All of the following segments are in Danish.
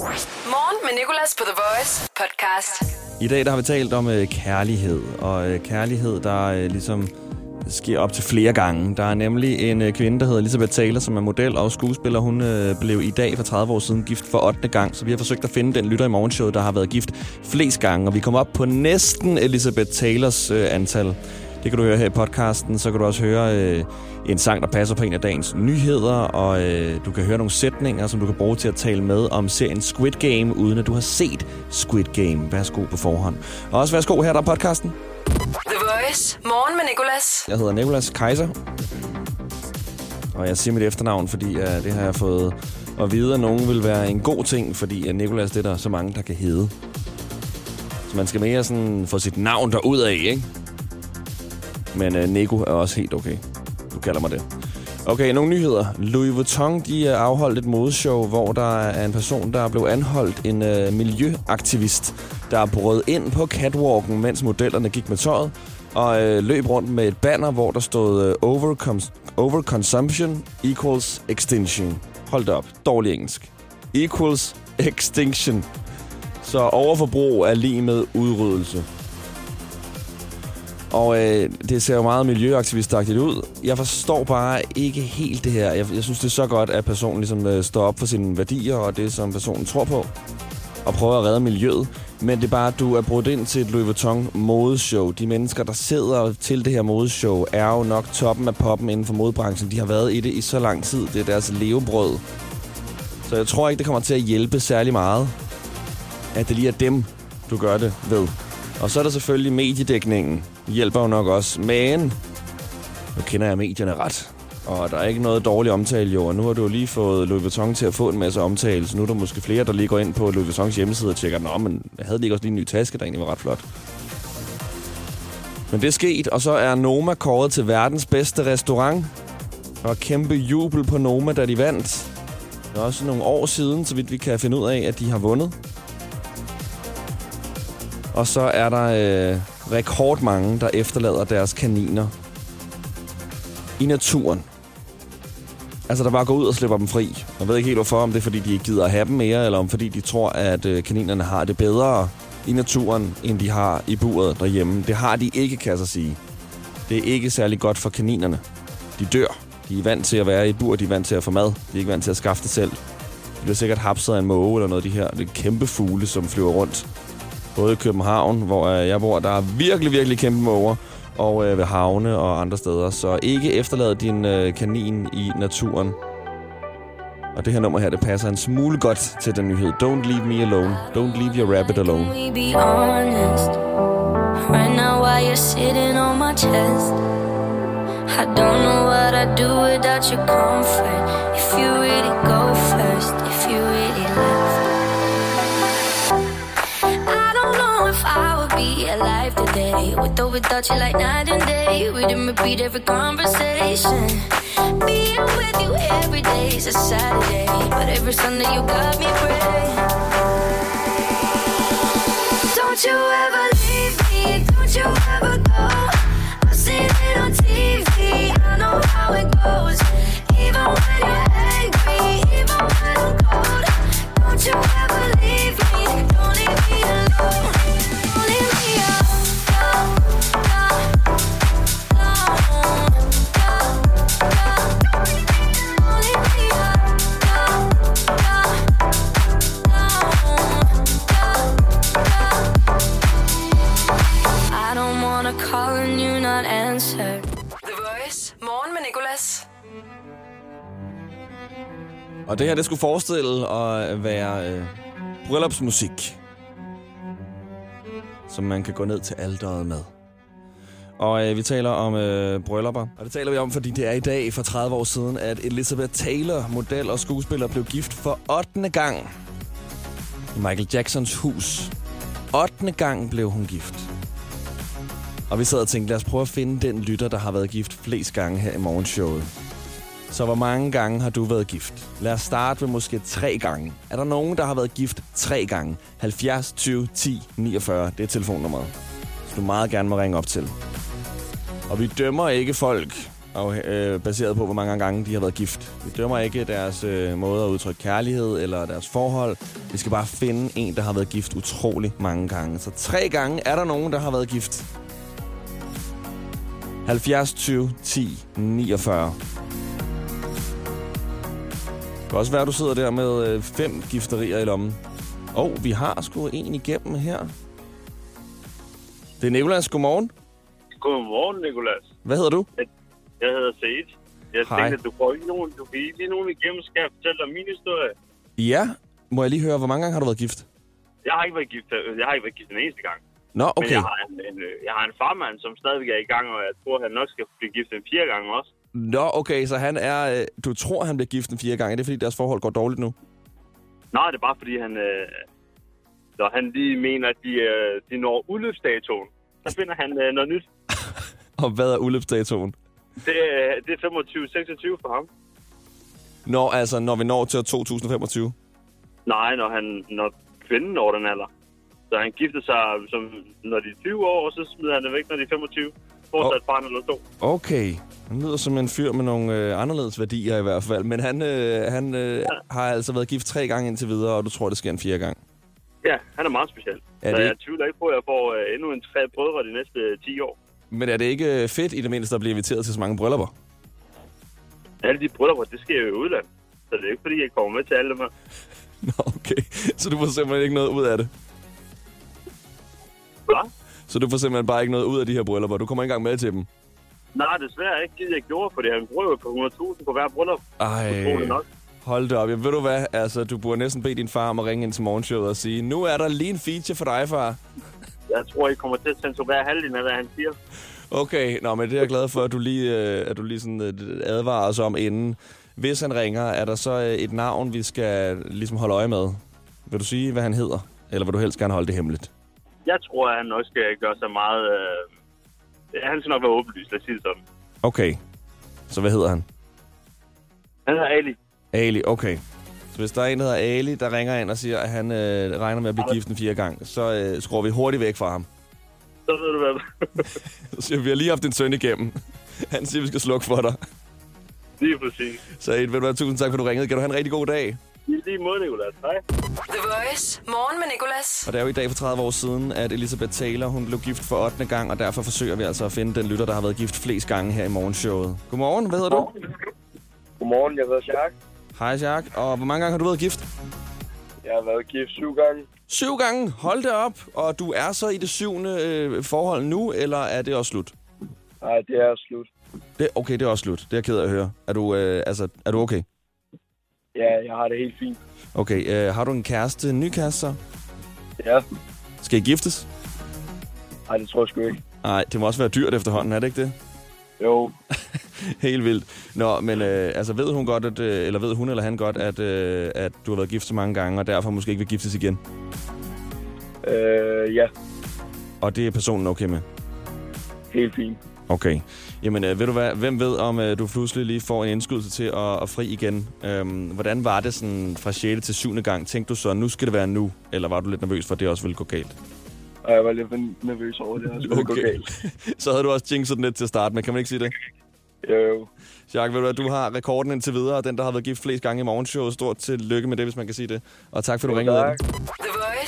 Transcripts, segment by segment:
Morgen med Nicolas på The Voice podcast. I dag der har vi talt om øh, kærlighed, og øh, kærlighed, der øh, ligesom sker op til flere gange. Der er nemlig en øh, kvinde, der hedder Elisabeth Taylor, som er model og skuespiller. Hun øh, blev i dag for 30 år siden gift for 8. gang, så vi har forsøgt at finde den lytter i morgenshowet, der har været gift flest gange, og vi kom op på næsten Elisabeth Taylors øh, antal. Det kan du høre her i podcasten. Så kan du også høre øh, en sang, der passer på en af dagens nyheder, og øh, du kan høre nogle sætninger, som du kan bruge til at tale med om serien Squid Game, uden at du har set Squid Game. Værsgo på forhånd. Og også værsgo her der er podcasten. The Voice. Morgen med Nicolas. Jeg hedder Nikolas Kaiser. Og jeg siger mit efternavn, fordi uh, det har jeg fået at vide, at nogen vil være en god ting, fordi uh, Nikolas, det er der så mange, der kan hedde. Så man skal mere sådan få sit navn derud af, ikke? Men øh, Nico er også helt okay. Du kalder mig det. Okay, nogle nyheder. Louis Vuitton de øh, afholdt et modeshow, hvor der er en person, der blev anholdt, en øh, miljøaktivist, der brød ind på catwalken, mens modellerne gik med tøjet, og øh, løb rundt med et banner, hvor der stod øh, Overcons- overconsumption equals extinction. Hold da op. Dårlig engelsk. Equals extinction. Så overforbrug er lige med udryddelse. Og øh, det ser jo meget miljøaktivistagtigt ud. Jeg forstår bare ikke helt det her. Jeg, jeg synes, det er så godt, at personen ligesom øh, står op for sine værdier og det, som personen tror på. Og prøver at redde miljøet. Men det er bare, at du er brudt ind til et Louis Vuitton modeshow. De mennesker, der sidder til det her modeshow, er jo nok toppen af poppen inden for modebranchen. De har været i det i så lang tid. Det er deres levebrød. Så jeg tror ikke, det kommer til at hjælpe særlig meget, at det lige er dem, du gør det ved. Og så er der selvfølgelig mediedækningen. Hjælper jo nok også. Men nu kender jeg medierne ret. Og der er ikke noget dårligt omtale, jo. Og nu har du lige fået Louis Vuitton til at få en masse omtale. Så nu er der måske flere, der lige går ind på Louis Vuittons hjemmeside og tjekker, Nå, men jeg havde lige også lige en ny taske, der egentlig var ret flot. Men det er sket, og så er Noma kåret til verdens bedste restaurant. Og kæmpe jubel på Noma, da de vandt. Det er også nogle år siden, så vidt vi kan finde ud af, at de har vundet. Og så er der øh, rekordmange, der efterlader deres kaniner i naturen. Altså, der bare går ud og slipper dem fri. Jeg ved ikke helt hvorfor, om det er, fordi de ikke gider at have dem mere, eller om fordi de tror, at øh, kaninerne har det bedre i naturen, end de har i buret derhjemme. Det har de ikke, kan jeg så sige. Det er ikke særlig godt for kaninerne. De dør. De er vant til at være i et bur, de er vant til at få mad. De er ikke vant til at skaffe det selv. De bliver sikkert hapset af en måge eller noget af de her kæmpe fugle, som flyver rundt. Både i København, hvor øh, jeg bor, der er virkelig, virkelig kæmpe måger, og øh, ved havne og andre steder. Så ikke efterlad din øh, kanin i naturen. Og det her nummer her, det passer en smule godt til den nyhed. Don't leave me alone. Don't leave your rabbit alone. Can we be honest? Right now, while you're sitting on my chest, I don't know what I'd do without your comfort. If you really go alive today. With or without you, like night and day. We didn't repeat every conversation. Being with you every day is a Saturday. But every Sunday, you got me praying. Don't you ever leave me, don't you ever go. I've seen it on TV, I know how it goes. Even when Og det her, det skulle forestille at være øh, bryllupsmusik. Som man kan gå ned til alderet med. Og øh, vi taler om øh, bryllupper. Og det taler vi om, fordi det er i dag for 30 år siden, at Elizabeth Taylor, model og skuespiller, blev gift for 8. gang i Michael Jacksons hus. 8. gang blev hun gift. Og vi sad og tænkte, lad os prøve at finde den lytter, der har været gift flest gange her i morgenshowet. Så hvor mange gange har du været gift? Lad os starte med måske tre gange. Er der nogen, der har været gift tre gange? 70 20 10 49, det er telefonnummeret. Så du meget gerne må ringe op til. Og vi dømmer ikke folk og, øh, baseret på, hvor mange gange de har været gift. Vi dømmer ikke deres øh, måde at udtrykke kærlighed eller deres forhold. Vi skal bare finde en, der har været gift utrolig mange gange. Så tre gange er der nogen, der har været gift. 70 20 10 49. Kan også være, at du sidder der med øh, fem gifterier i lommen. Og vi har sgu en igennem her. Det er Nicolas. Godmorgen. Godmorgen, Nicolas. Hvad hedder du? Jeg hedder Sage. Jeg Hej. tænkte, at du får ikke nogen, du kan lige nogen igennem, skal jeg fortælle dig min historie. Ja. Må jeg lige høre, hvor mange gange har du været gift? Jeg har ikke været gift, jeg har ikke været gift den eneste gang. Nå, Men okay. jeg har, en, en, øh, jeg har en farmand, som stadigvæk er i gang, og jeg tror, han nok skal blive gift en fire gange også. Nå, okay, så han er... øh, Du tror, han bliver gift en fire gange. Er det, fordi deres forhold går dårligt nu? Nej, det er bare fordi, han, øh, når han lige mener, at de, øh, de når udløbsdatoen, så finder han øh, noget nyt. Og hvad er udløbsdatoen? Det, er- det er 25-26 for ham. Når, altså, når vi når til år 2025? Nej, når, han, når kvinden når den alder. Så han gifter sig, som, når de er 20 år, og så smider han det væk, når de er 25. Fortsat oh. barn eller to. Okay. Han lyder som en fyr med nogle øh, anderledes værdier i hvert fald. Men han, øh, han øh, har altså været gift tre gange indtil videre, og du tror, det sker en fjerde gang. Ja, han er meget speciel. Er Er det jeg tvivler ikke på, at jeg får øh, endnu en tre brødre de næste øh, 10 år. Men er det ikke øh, fedt i det mindste at blive inviteret til så mange bryllupper? Alle de brødre, det sker jo i udlandet. Så det er ikke, fordi jeg kommer med til alle dem her. Nå, okay. Så du får simpelthen ikke noget ud af det? Hvad? Så du får simpelthen bare ikke noget ud af de her bryllupper? Du kommer ikke engang med til dem? Nej, desværre ikke givet, jeg gjorde, fordi han jo på 100.000 på hver bryllup. Ej, nok. hold da op. Jamen, ved du hvad? Altså, du burde næsten bede din far om at ringe ind til morgenshowet og sige, nu er der lige en feature for dig, far. Jeg tror, I kommer til at censurere halvdelen af, hvad han siger. Okay, nå, men det er jeg glad for, at du lige, øh, at du lige sådan, øh, advarer os om inden. Hvis han ringer, er der så øh, et navn, vi skal ligesom holde øje med? Vil du sige, hvad han hedder? Eller vil du helst gerne holde det hemmeligt? Jeg tror, at han nok skal gøre sig meget... Øh... Han skal nok være åbenlyst, lad os sige det sådan. Okay. Så hvad hedder han? Han hedder Ali. Ali, okay. Så hvis der er en, der hedder Ali, der ringer ind og siger, at han øh, regner med at blive gift en fire gang, så øh, skruer vi hurtigt væk fra ham. Så ved du hvad. Så siger vi, vi har lige haft en søn igennem. Han siger, vi skal slukke for dig. Lige præcis. Så Ed, ved du hvad, tusind tak, for du ringede. Kan du have en rigtig god dag? I lige måde, Nicolas. Hej. The Voice. Morgen med Nicolas. Og det er jo i dag for 30 år siden, at Elisabeth Taylor hun blev gift for 8. gang, og derfor forsøger vi altså at finde den lytter, der har været gift flest gange her i morgenshowet. Godmorgen, hvad hedder du? Godmorgen, jeg hedder Jacques. Hej Jacques, og hvor mange gange har du været gift? Jeg har været gift syv gange. Syv gange, hold det op. Og du er så i det syvende øh, forhold nu, eller er det også slut? Nej, det er slut. Det, okay, det er også slut. Det er jeg ked af at høre. Er du, øh, altså, er du okay? Ja, jeg har det helt fint. Okay, øh, har du en kæreste, en ny kæreste så? Ja. Skal I giftes? Nej, det tror jeg sgu ikke. Nej, det må også være dyrt efterhånden, er det ikke det? Jo, Helt vildt. Nå, men øh, altså ved hun godt, at, øh, eller ved hun eller han godt, at, øh, at du har været gift så mange gange, og derfor måske ikke vil giftes igen? øh, ja, Og det er personen okay med? helt fint. Okay. Jamen, øh, ved du hvad, hvem ved, om øh, du pludselig lige får en indskydelse til at, at fri igen? Øhm, hvordan var det sådan fra 6. til 7. gang? Tænkte du så, nu skal det være nu? Eller var du lidt nervøs for, at det også ville gå galt? Og jeg var lidt nervøs over det, og skulle okay. gå galt. så havde du også jinxet den lidt til at starte med, kan man ikke sige det? Jo, jo. Jacques, ved du hvad, du har rekorden indtil videre, og den, der har været gift flest gange i morgenshowet. Stort tillykke med det, hvis man kan sige det. Og tak for, at du ringede.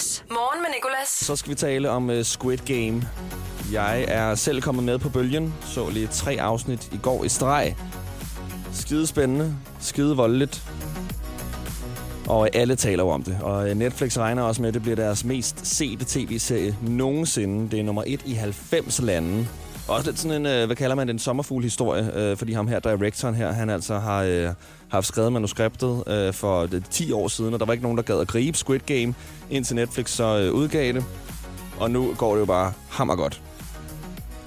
Voice. Morgen med Nicolas. Så skal vi tale om uh, Squid Game. Jeg er selv kommet med på bølgen. Så lige tre afsnit i går i streg. Skide spændende. Skide voldeligt. Og alle taler om det. Og øh, Netflix regner også med, at det bliver deres mest sete tv-serie nogensinde. Det er nummer et i 90 lande. Også lidt sådan en, øh, hvad kalder man det, en sommerfuglhistorie, øh, fordi ham her, directoren her, han altså har øh, haft skrevet manuskriptet øh, for øh, det, 10 år siden, og der var ikke nogen, der gad at gribe Squid Game, indtil Netflix så øh, udgav det. Og nu går det jo bare hammergodt.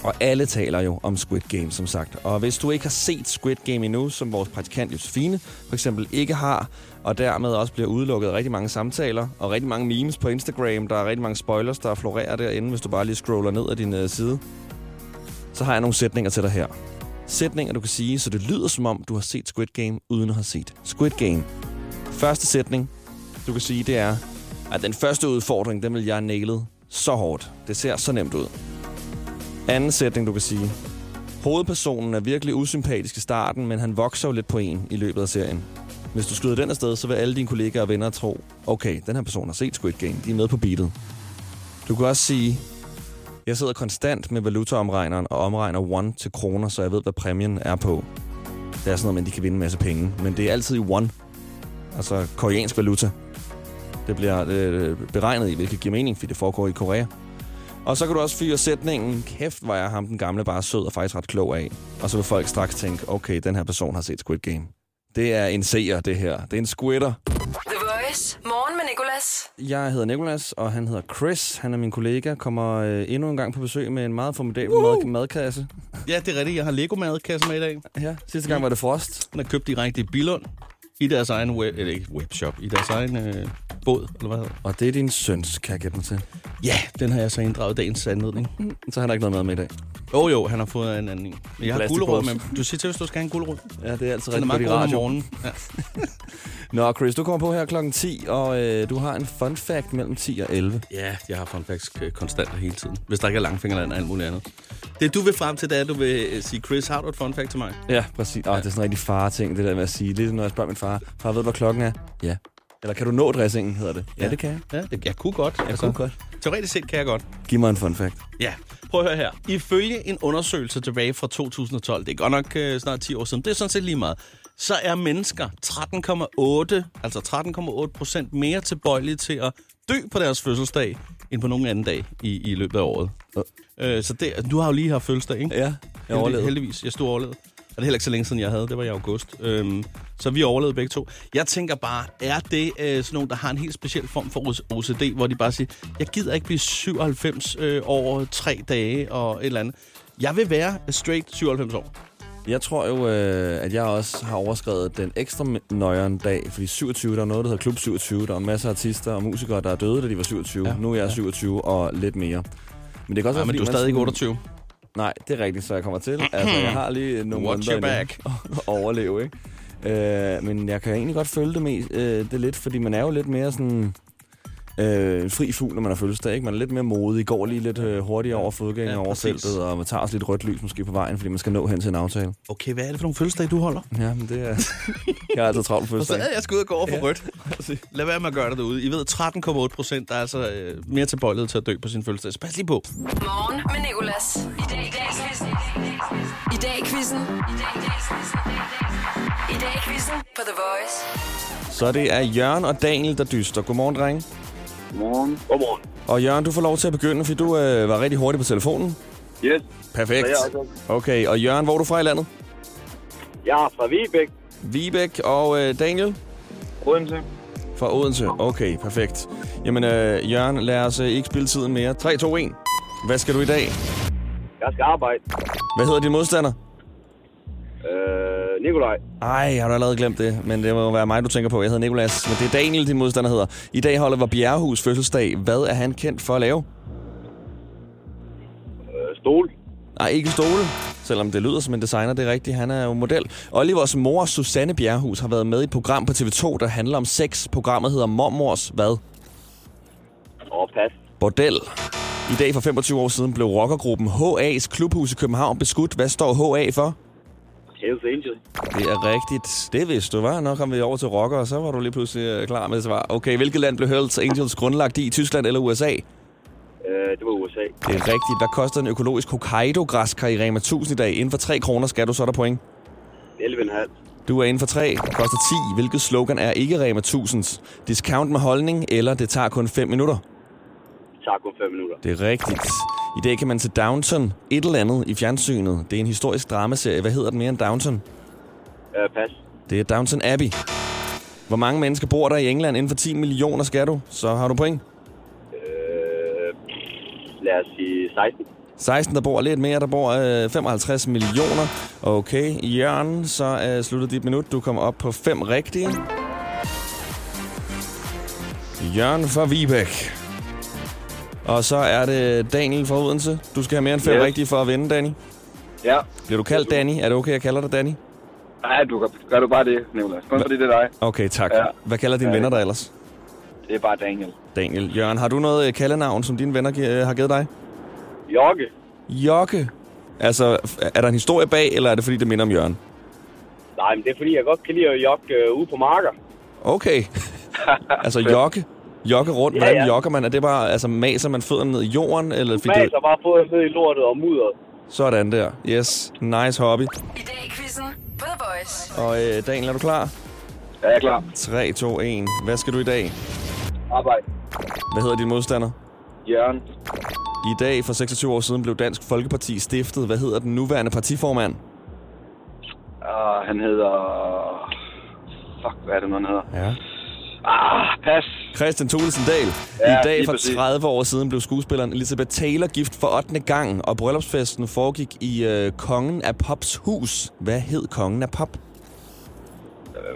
Og alle taler jo om Squid Game, som sagt. Og hvis du ikke har set Squid Game endnu, som vores praktikant Josefine for eksempel ikke har, og dermed også bliver udelukket rigtig mange samtaler, og rigtig mange memes på Instagram, der er rigtig mange spoilers, der florerer derinde, hvis du bare lige scroller ned ad din uh, side, så har jeg nogle sætninger til dig her. Sætninger, du kan sige, så det lyder som om, du har set Squid Game, uden at have set Squid Game. Første sætning, du kan sige, det er, at den første udfordring, den vil jeg have nailet så hårdt. Det ser så nemt ud. Anden sætning, du kan sige. Hovedpersonen er virkelig usympatisk i starten, men han vokser jo lidt på en i løbet af serien. Hvis du skyder den afsted, så vil alle dine kollegaer og venner tro, okay, den her person har set Squid Game, de er med på beatet. Du kan også sige, jeg sidder konstant med valutaomregneren og omregner one til kroner, så jeg ved, hvad præmien er på. Det er sådan noget, man de kan vinde en masse penge. Men det er altid i one. Altså koreansk valuta. Det bliver øh, beregnet i, hvilket giver mening, fordi det foregår i Korea. Og så kan du også fyre sætningen, kæft, var jeg ham den gamle bare sød og faktisk ret klog af. Og så vil folk straks tænke, okay, den her person har set Squid Game. Det er en seer, det her. Det er en squitter. Voice. Morgen med Nicolas. Jeg hedder Nikolas, og han hedder Chris. Han er min kollega. Kommer øh, endnu en gang på besøg med en meget formidabel mad- madkasse. Ja, det er rigtigt. Jeg har Lego-madkasse med i dag. Ja, sidste gang var det Frost. Den er købt direkte i Billund. I deres egen web, eller ikke webshop, i deres egen øh, båd, eller hvad hedder det? Og det er din søns, kan jeg gætte mig til. Ja, den har jeg så inddraget dagens anledning. Så har han ikke noget mad med i dag. Jo oh, jo, han har fået en anden en. Jeg har gulerod med. Du siger til, hvis du skal have en gulerod. Ja, det er altid rigtig meget godt i god om radio. morgenen. Ja. Nå, Chris, du kommer på her klokken 10, og øh, du har en fun fact mellem 10 og 11. ja, jeg har fun facts øh, konstant og hele tiden. Hvis der ikke er langfingerland og alt muligt andet. Det du vil frem til, det er, at du vil øh, sige, Chris, har du et fun fact til mig? Ja, præcis. Åh, det er sådan en rigtig far-ting, det der med at sige. Lidt når jeg spørger min far, far, ved du, hvad klokken er? Ja. Eller kan du nå dressingen, hedder det? Ja, det kan jeg. Ja, det, jeg kunne godt. Jeg kunne godt. Teoretisk set kan jeg godt. Giv mig en fun fact. Ja, prøv at høre her. Ifølge en undersøgelse tilbage fra 2012, det er godt nok øh, snart 10 år siden, det er sådan set lige meget, så er mennesker 13,8, altså 13,8 procent mere tilbøjelige til at dø på deres fødselsdag, end på nogen anden dag i, i løbet af året. Øh, så det, du har jo lige haft fødselsdag, ikke? Ja, jeg Heldig- overlevede. Heldigvis, jeg stod overlevet. Og det er heller ikke så længe siden, jeg havde. Det var i august. Øhm, så vi overlevede begge to. Jeg tænker bare, er det øh, sådan nogen, der har en helt speciel form for OCD, hvor de bare siger, jeg gider ikke blive 97 øh, over tre dage og et eller andet. Jeg vil være straight 97 år. Jeg tror jo, øh, at jeg også har overskrevet den ekstra nøjeren dag, fordi 27, der er noget, der hedder Klub 27. Der er masser af artister og musikere, der er døde, da de var 27. Ja, nu er jeg ja. 27 og lidt mere. Men det kan også Ja, være, men du er stadig ikke sådan- 28. Nej, det er rigtigt, så jeg kommer til. Altså, jeg har lige nogle Watch måneder endnu at overleve, ikke? Øh, men jeg kan egentlig godt følge det, mest, øh, det lidt, fordi man er jo lidt mere sådan... Øh, en fri fugl, når man har fødselsdag, ikke? Man er lidt mere modig, går lige lidt øh, hurtigere over fodgænger Ja, over feltet, og man tager også lidt rødt lys måske på vejen, fordi man skal nå hen til en aftale. Okay, hvad er det for nogle fødselsdage, du holder? Ja, men det er... jeg har altid travlt på Så fødselsdag. er jeg skal ud og gå over for Ja. rødt. Lad være med at gøre det derude. I ved, 13,8 procent der er altså øh, mere tilbøjelige til at dø på sin fødselsdag. Så pas lige på. Morgen med Nicolas. I dag i dag quizzen. I dag quizzen. I dag quizzen. I dag quizzen på The Voice. Så det er Jørgen og Daniel, der dyster. Godmorgen, drenge. Godmorgen. Godmorgen. Og Jørgen, du får lov til at begynde, fordi du øh, var rigtig hurtig på telefonen. Yes. Perfekt. Okay, og Jørgen, hvor er du fra i landet? jeg er fra Vibæk, Vibæk og øh, Daniel Odense. fra Odense. Okay, perfekt. Jamen, øh, Jørgen, lad os øh, ikke spille tiden mere. 3, 2, 1. Hvad skal du i dag? Jeg skal arbejde. Hvad hedder din modstander? Nikolaj. Ej, jeg har du allerede glemt det, men det må være mig, du tænker på. Jeg hedder Nikolas, men det er Daniel, din modstander hedder. I dag holder Oliver Bjerrehus fødselsdag. Hvad er han kendt for at lave? Øh, Stol. Nej, ikke stole, selvom det lyder som en designer, det er rigtigt. Han er jo model. Olivers mor, Susanne Bjerrehus, har været med i et program på TV2, der handler om sex. Programmet hedder Mormors hvad? Og pas. Bordel. I dag for 25 år siden blev rockergruppen HA's klubhus i København beskudt. Hvad står HA for? Hells Angel. Det er rigtigt. Det vidste du, var. Nok kom vi over til rocker, og så var du lige pludselig øh, klar med et svar. Okay, hvilket land blev Hells Angels grundlagt i? Tyskland eller USA? Øh, det var USA. Det er rigtigt. Hvad koster en økologisk Hokkaido-græskar i Rema 1000 i dag? Inden for 3 kroner skal du så er der point. 11,5. Du er inden for 3, koster 10. Hvilket slogan er ikke Rema 1000's? Discount med holdning, eller det tager kun 5 minutter? Det tager kun 5 minutter. Det er rigtigt. I dag kan man se Downton et eller andet i fjernsynet. Det er en historisk dramaserie. Hvad hedder den mere end Downton? Øh, pas. Det er Downton Abbey. Hvor mange mennesker bor der i England? Inden for 10 millioner skal du. Så har du point. Øh, lad os sige 16. 16, der bor lidt mere. Der bor øh, 55 millioner. Okay, Jørgen, så er sluttet dit minut. Du kommer op på 5 rigtige. Jørgen fra Vibæk. Og så er det Daniel fra Odense. Du skal have mere end 5 Yes. rigtige for at vinde, Danny. Ja. Bliver du kaldt Danny? Er det okay, jeg kalder dig Danny? Nej, du gør, gør du bare det, Nicolas. Kun fordi det er dig. Okay, tak. Ja. Hvad kalder dine Ja. venner dig ellers? Det er bare Daniel. Daniel. Jørgen, har du noget øh, kaldenavn, som dine venner øh, har givet dig? Jokke. Jokke. Altså, er der en historie bag, eller er det fordi, det minder om Jørgen? Nej, men det er fordi, jeg godt kan lide at jogge øh, ude på marker. Okay. altså, jogge. Jogge rundt. Ja, Hvordan ja. jogger man? Er det bare, altså, maser man fødderne ned i jorden? Eller fordi Maser bare fået ned i lortet og mudder. Sådan der. Yes. Nice hobby. I dag i quizzen The Voice. Og øh, Daniel, er du klar? Ja, jeg er klar. 3, 2, 1. Hvad skal du i dag? Arbejde. Hvad hedder din modstander? Jørgen. I dag for 26 år siden blev Dansk Folkeparti stiftet. Hvad hedder den nuværende partiformand? Uh, han hedder... Fuck, hvad er det nu, han hedder? Ja. Ah, pas. Christian Thulesen Dahl. Ja, I dag for præcis. 30 år siden blev skuespilleren Elizabeth Taylor gift for 8. gang, og bryllupsfesten foregik i øh, Kongen af Pops hus. Hvad hed Kongen af Pop?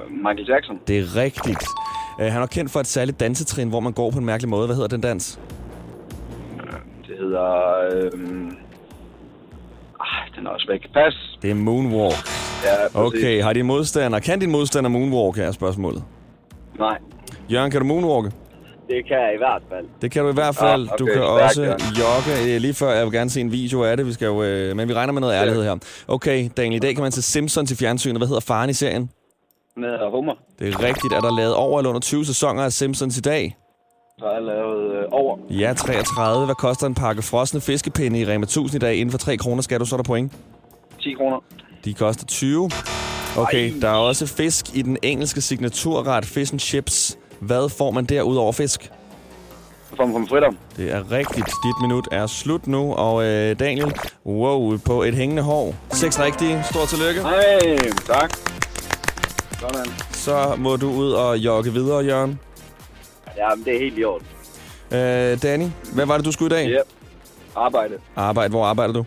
Michael Jackson. Det er rigtigt. Øh, han er kendt for et særligt dansetrin, hvor man går på en mærkelig måde. Hvad hedder den dans? Det hedder... Øhm... Ah, den er også væk. Pas. Det er Moonwalk. Ja, præcis. Okay, har din modstander... Kan din modstander moonwalk, er spørgsmålet. Nej. Jørgen, kan du moonwalke? Det kan jeg i hvert fald. Det kan du i hvert fald. Ah, okay. Du kan Stærkt, også jogge. Øh, Lige før, jeg vil gerne se en video af det. Vi skal jo, øh, men vi regner med noget ærlighed her. Okay, Daniel, i dag kan man se Simpsons i fjernsynet. Hvad hedder faren i serien? Med hummer. Det er rigtigt, at der er lavet over eller under 20 sæsoner af Simpsons i dag. Der er lavet øh, over. Ja, 33. Hvad koster en pakke frosne fiskepinde i Rema 1000 i dag? Inden for 3 kroner skal du, så er der point. 10 kroner. De koster 20. Okay, der er også fisk i den engelske signaturret Fish and Chips. Hvad får man der ud over fisk? Man fritter. Det er rigtigt. Dit minut er slut nu. Og øh, Daniel, wow, på et hængende hår. Seks rigtige. Stort tillykke. Hej, tak. Sådan. Så må du ud og jogge videre, Jørgen. Ja, men det er helt i orden. Øh, Danny, hvad var det, du skulle i dag? Yep. Arbejde. Arbejde. Hvor arbejder du?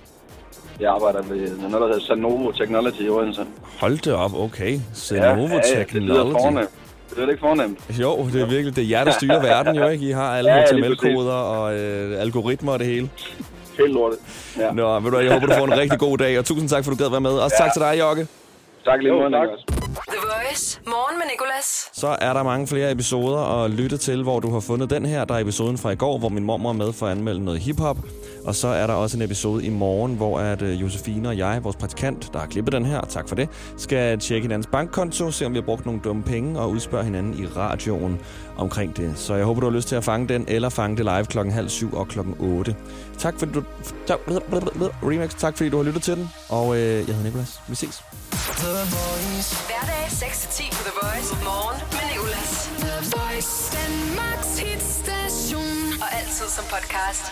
Jeg arbejder ved noget, der hedder Sanovo Technology i Odense. Hold det op, okay. Senovo ja, det lyder Technology. Det lyder ikke fornemt. Jo, det er virkelig det er jer, der styrer verden jo, ikke? I har alle Ja, ja, ja, HTML-koder og øh, algoritmer og det hele. Helt lortet. Ja. Nå, ved du jeg håber, du får en rigtig god dag, og tusind tak, for du gad være med. Også tak til dig, Jokke. Tak lige måde, Voice. Morgen med Nicolas. Så er der mange flere episoder at lytte til, hvor du har fundet den her. Der er episoden fra i går, hvor min mormor er med for at anmelde noget hiphop. Og så er der også en episode i morgen, hvor at øh, Josefine og jeg, vores praktikant, der har klippet den her, tak for det, skal tjekke hinandens bankkonto, se om vi har brugt nogle dumme penge, og udspørge hinanden i radioen omkring det. Så jeg håber, du har lyst til at fange den, eller fange det live klokken halv syv og klokken 8. Tak fordi du... Remix, tak fordi du har lyttet til den. Og øh, jeg hedder Nikolas. Vi ses. Hverdag 6-10 på The Voice. Morgen med Nicolas. The Voice, Danmarks hitstation. Og altid som podcast.